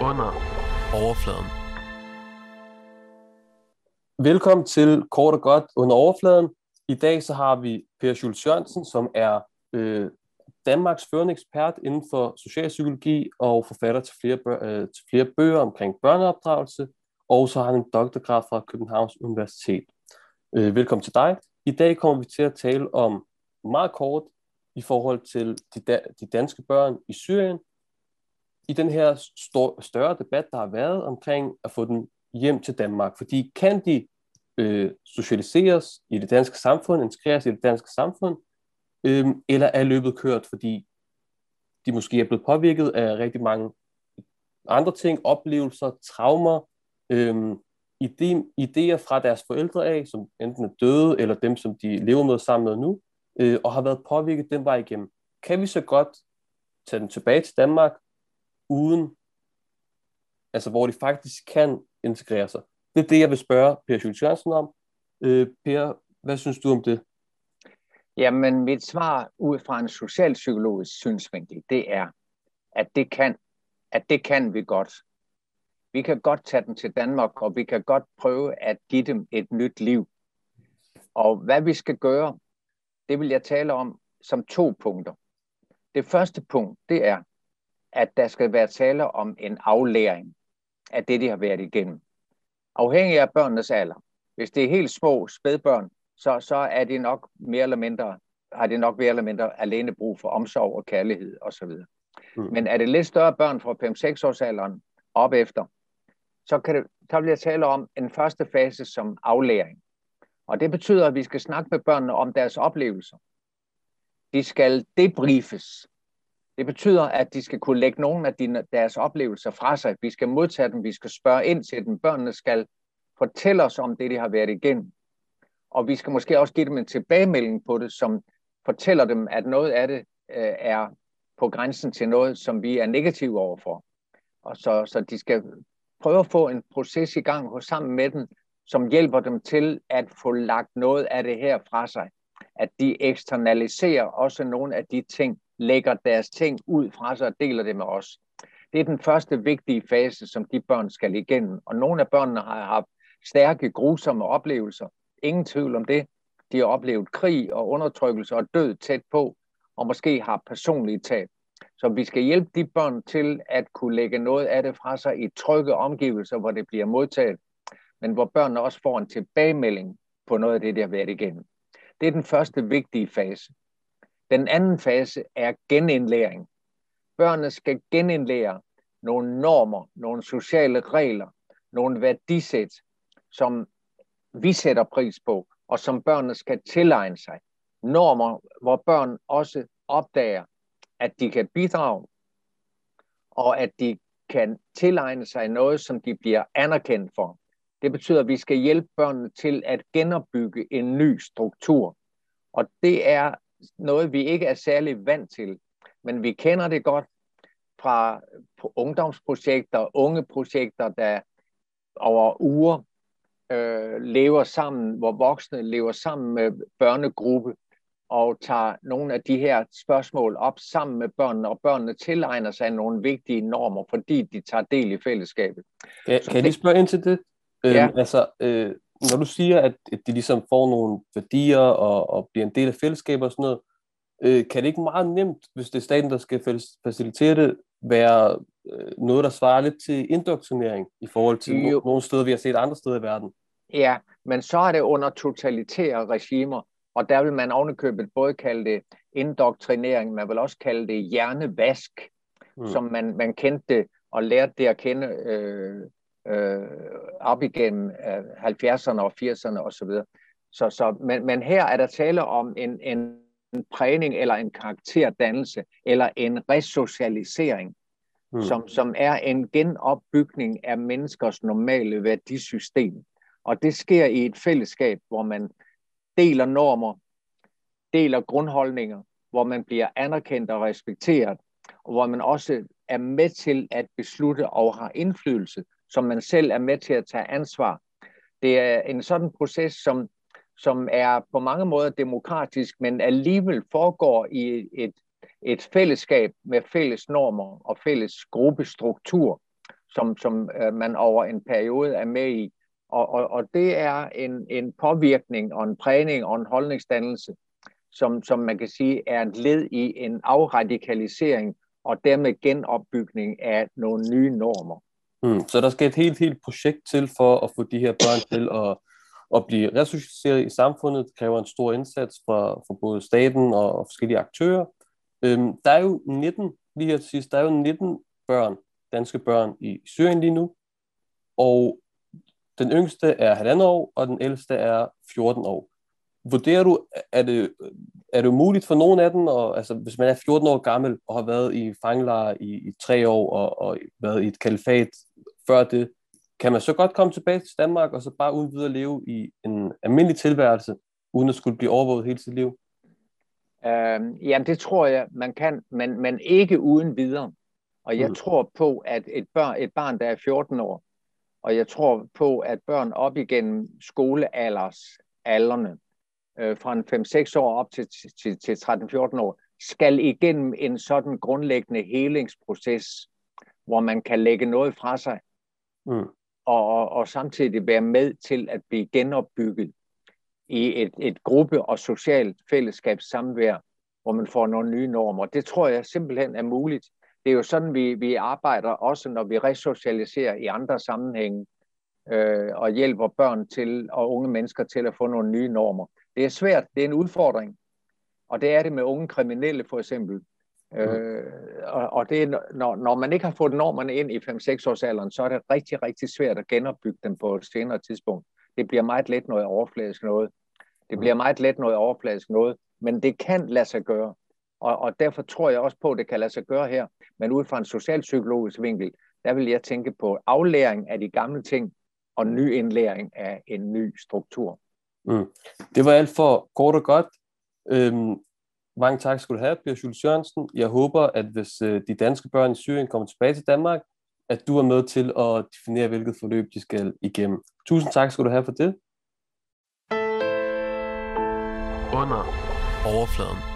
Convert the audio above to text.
Under overfladen. Velkommen til Kort og Godt under overfladen. I dag så har vi Per Schultz Jørgensen, som er øh, Danmarks førende ekspert inden for socialpsykologi og forfatter til flere, bø- øh, til flere bøger omkring børneopdragelse, og så har han en doktorgrad fra Københavns Universitet. Øh, velkommen til dig. I dag kommer vi til at tale om meget kort i forhold til de, da, de danske børn i Syrien, i den her stor, større debat, der har været omkring at få dem hjem til Danmark. Fordi kan de øh, socialiseres i det danske samfund, integreres i det danske samfund, øh, eller er løbet kørt, fordi de måske er blevet påvirket af rigtig mange andre ting, oplevelser, traumer, øh, ide, idéer fra deres forældre af, som enten er døde, eller dem, som de lever med sammen med nu, øh, og har været påvirket den vej igennem. Kan vi så godt tage dem tilbage til Danmark, uden, altså hvor de faktisk kan integrere sig? Det er det, jeg vil spørge Per Schultz Jørgensen om. Øh, per, hvad synes du om det? Jamen, mit svar ud fra en socialpsykologisk synsvinkel, det er, at det kan, at det kan vi godt. Vi kan godt tage dem til Danmark, og vi kan godt prøve at give dem et nyt liv. Og hvad vi skal gøre, det vil jeg tale om som to punkter. Det første punkt, det er, at der skal være tale om en aflæring af det, de har været igennem. Afhængig af børnenes alder. Hvis det er helt små spædbørn, så, så er de nok mere eller mindre, har de nok mere eller mindre alene brug for omsorg og kærlighed osv. Mm. Men er det lidt større børn fra 5-6 års alderen op efter, så, kan det, vil jeg tale om en første fase som aflæring. Og det betyder, at vi skal snakke med børnene om deres oplevelser. De skal debriefes. Det betyder, at de skal kunne lægge nogle af dine, deres oplevelser fra sig. Vi skal modtage dem, vi skal spørge ind til dem. Børnene skal fortælle os om det, de har været igennem. Og vi skal måske også give dem en tilbagemelding på det, som fortæller dem, at noget af det øh, er på grænsen til noget, som vi er negative overfor. Og så, så de skal prøve at få en proces i gang hos sammen med dem, som hjælper dem til at få lagt noget af det her fra sig. At de eksternaliserer også nogle af de ting, lægger deres ting ud fra sig og deler det med os. Det er den første vigtige fase, som de børn skal igennem. Og nogle af børnene har haft stærke, grusomme oplevelser. Ingen tvivl om det. De har oplevet krig og undertrykkelse og død tæt på, og måske har personlige tab. Så vi skal hjælpe de børn til at kunne lægge noget af det fra sig i trygge omgivelser, hvor det bliver modtaget, men hvor børnene også får en tilbagemelding på noget af det, der har været igennem. Det er den første vigtige fase. Den anden fase er genindlæring. Børnene skal genindlære nogle normer, nogle sociale regler, nogle værdisæt, som vi sætter pris på, og som børnene skal tilegne sig. Normer, hvor børn også opdager, at de kan bidrage, og at de kan tilegne sig noget, som de bliver anerkendt for. Det betyder, at vi skal hjælpe børnene til at genopbygge en ny struktur. Og det er noget, vi ikke er særlig vant til, men vi kender det godt fra ungdomsprojekter, unge projekter, der over uger øh, lever sammen, hvor voksne lever sammen med børnegruppe og tager nogle af de her spørgsmål op sammen med børnene, og børnene tilegner sig nogle vigtige normer, fordi de tager del i fællesskabet. Ja, kan jeg lige spørge ind til det? Ja. Øhm, altså, øh, når du siger, at de ligesom får nogle værdier og, og bliver en del af fællesskaber og sådan noget, øh, kan det ikke meget nemt, hvis det er staten, der skal facilitere det, være øh, noget, der svarer lidt til indoktrinering i forhold til no- nogle steder, vi har set andre steder i verden? Ja, men så er det under totalitære regimer, og der vil man ovenikøbet både kalde det indoktrinering, man vil også kalde det hjernevask, mm. som man, man kendte og lærte det at kende øh, øh, op igennem øh, 70'erne og 80'erne osv. Så, så, men, men her er der tale om en, en prægning eller en karakterdannelse eller en resocialisering, mm. som, som er en genopbygning af menneskers normale værdisystem. Og det sker i et fællesskab, hvor man deler normer, deler grundholdninger, hvor man bliver anerkendt og respekteret, og hvor man også er med til at beslutte og har indflydelse, som man selv er med til at tage ansvar. Det er en sådan proces, som, som er på mange måder demokratisk, men alligevel foregår i et, et fællesskab med fælles normer og fælles gruppestruktur, som, som øh, man over en periode er med i. Og, og, og det er en, en påvirkning og en prægning og en holdningsdannelse, som, som man kan sige er et led i en afradikalisering og dermed genopbygning af nogle nye normer. Mm, så der skal et helt, helt projekt til for at få de her børn til at, at blive resocialiseret i samfundet. Det kræver en stor indsats fra, fra både staten og, og forskellige aktører. Øhm, der er jo 19, lige her til sidst, der er jo 19 børn, danske børn i Syrien lige nu, og den yngste er halvandet år, og den ældste er 14 år. Vurderer du, er det, er det muligt for nogen af dem, og, altså, hvis man er 14 år gammel og har været i fangelejre i, i tre år og, og været i et kalifat før det, kan man så godt komme tilbage til Danmark og så bare uden videre leve i en almindelig tilværelse, uden at skulle blive overvåget hele sit liv? Øh, jamen det tror jeg, man kan, men, men ikke uden videre. Og jeg mm. tror på, at et, børn, et barn, der er 14 år, og jeg tror på, at børn op igennem skolealders alderne, øh, fra en 5-6 år op til, til, til 13-14 år, skal igennem en sådan grundlæggende helingsproces, hvor man kan lægge noget fra sig, mm. og, og, og samtidig være med til at blive genopbygget i et, et gruppe- og socialt fællesskabssamvær, hvor man får nogle nye normer. Det tror jeg simpelthen er muligt. Det er jo sådan, vi, vi arbejder også, når vi resocialiserer i andre sammenhænge øh, og hjælper børn til og unge mennesker til at få nogle nye normer. Det er svært, det er en udfordring, og det er det med unge kriminelle for eksempel. Mm. Øh, og, og det er, når, når man ikke har fået normerne ind i 5-6 års alderen, så er det rigtig, rigtig svært at genopbygge dem på et senere tidspunkt. Det bliver meget let noget overfladisk noget. Det bliver meget let noget overfladisk noget, men det kan lade sig gøre. Og, og derfor tror jeg også på, at det kan lade sig gøre her. Men ud fra en socialpsykologisk vinkel, der vil jeg tænke på aflæring af de gamle ting og ny indlæring af en ny struktur. Mm. Det var alt for kort og godt. Øhm, mange tak skal du have, Per Jules Jørgensen. Jeg håber, at hvis øh, de danske børn i Syrien kommer tilbage til Danmark, at du er med til at definere, hvilket forløb de skal igennem. Tusind tak skal du have for det. Under overfladen.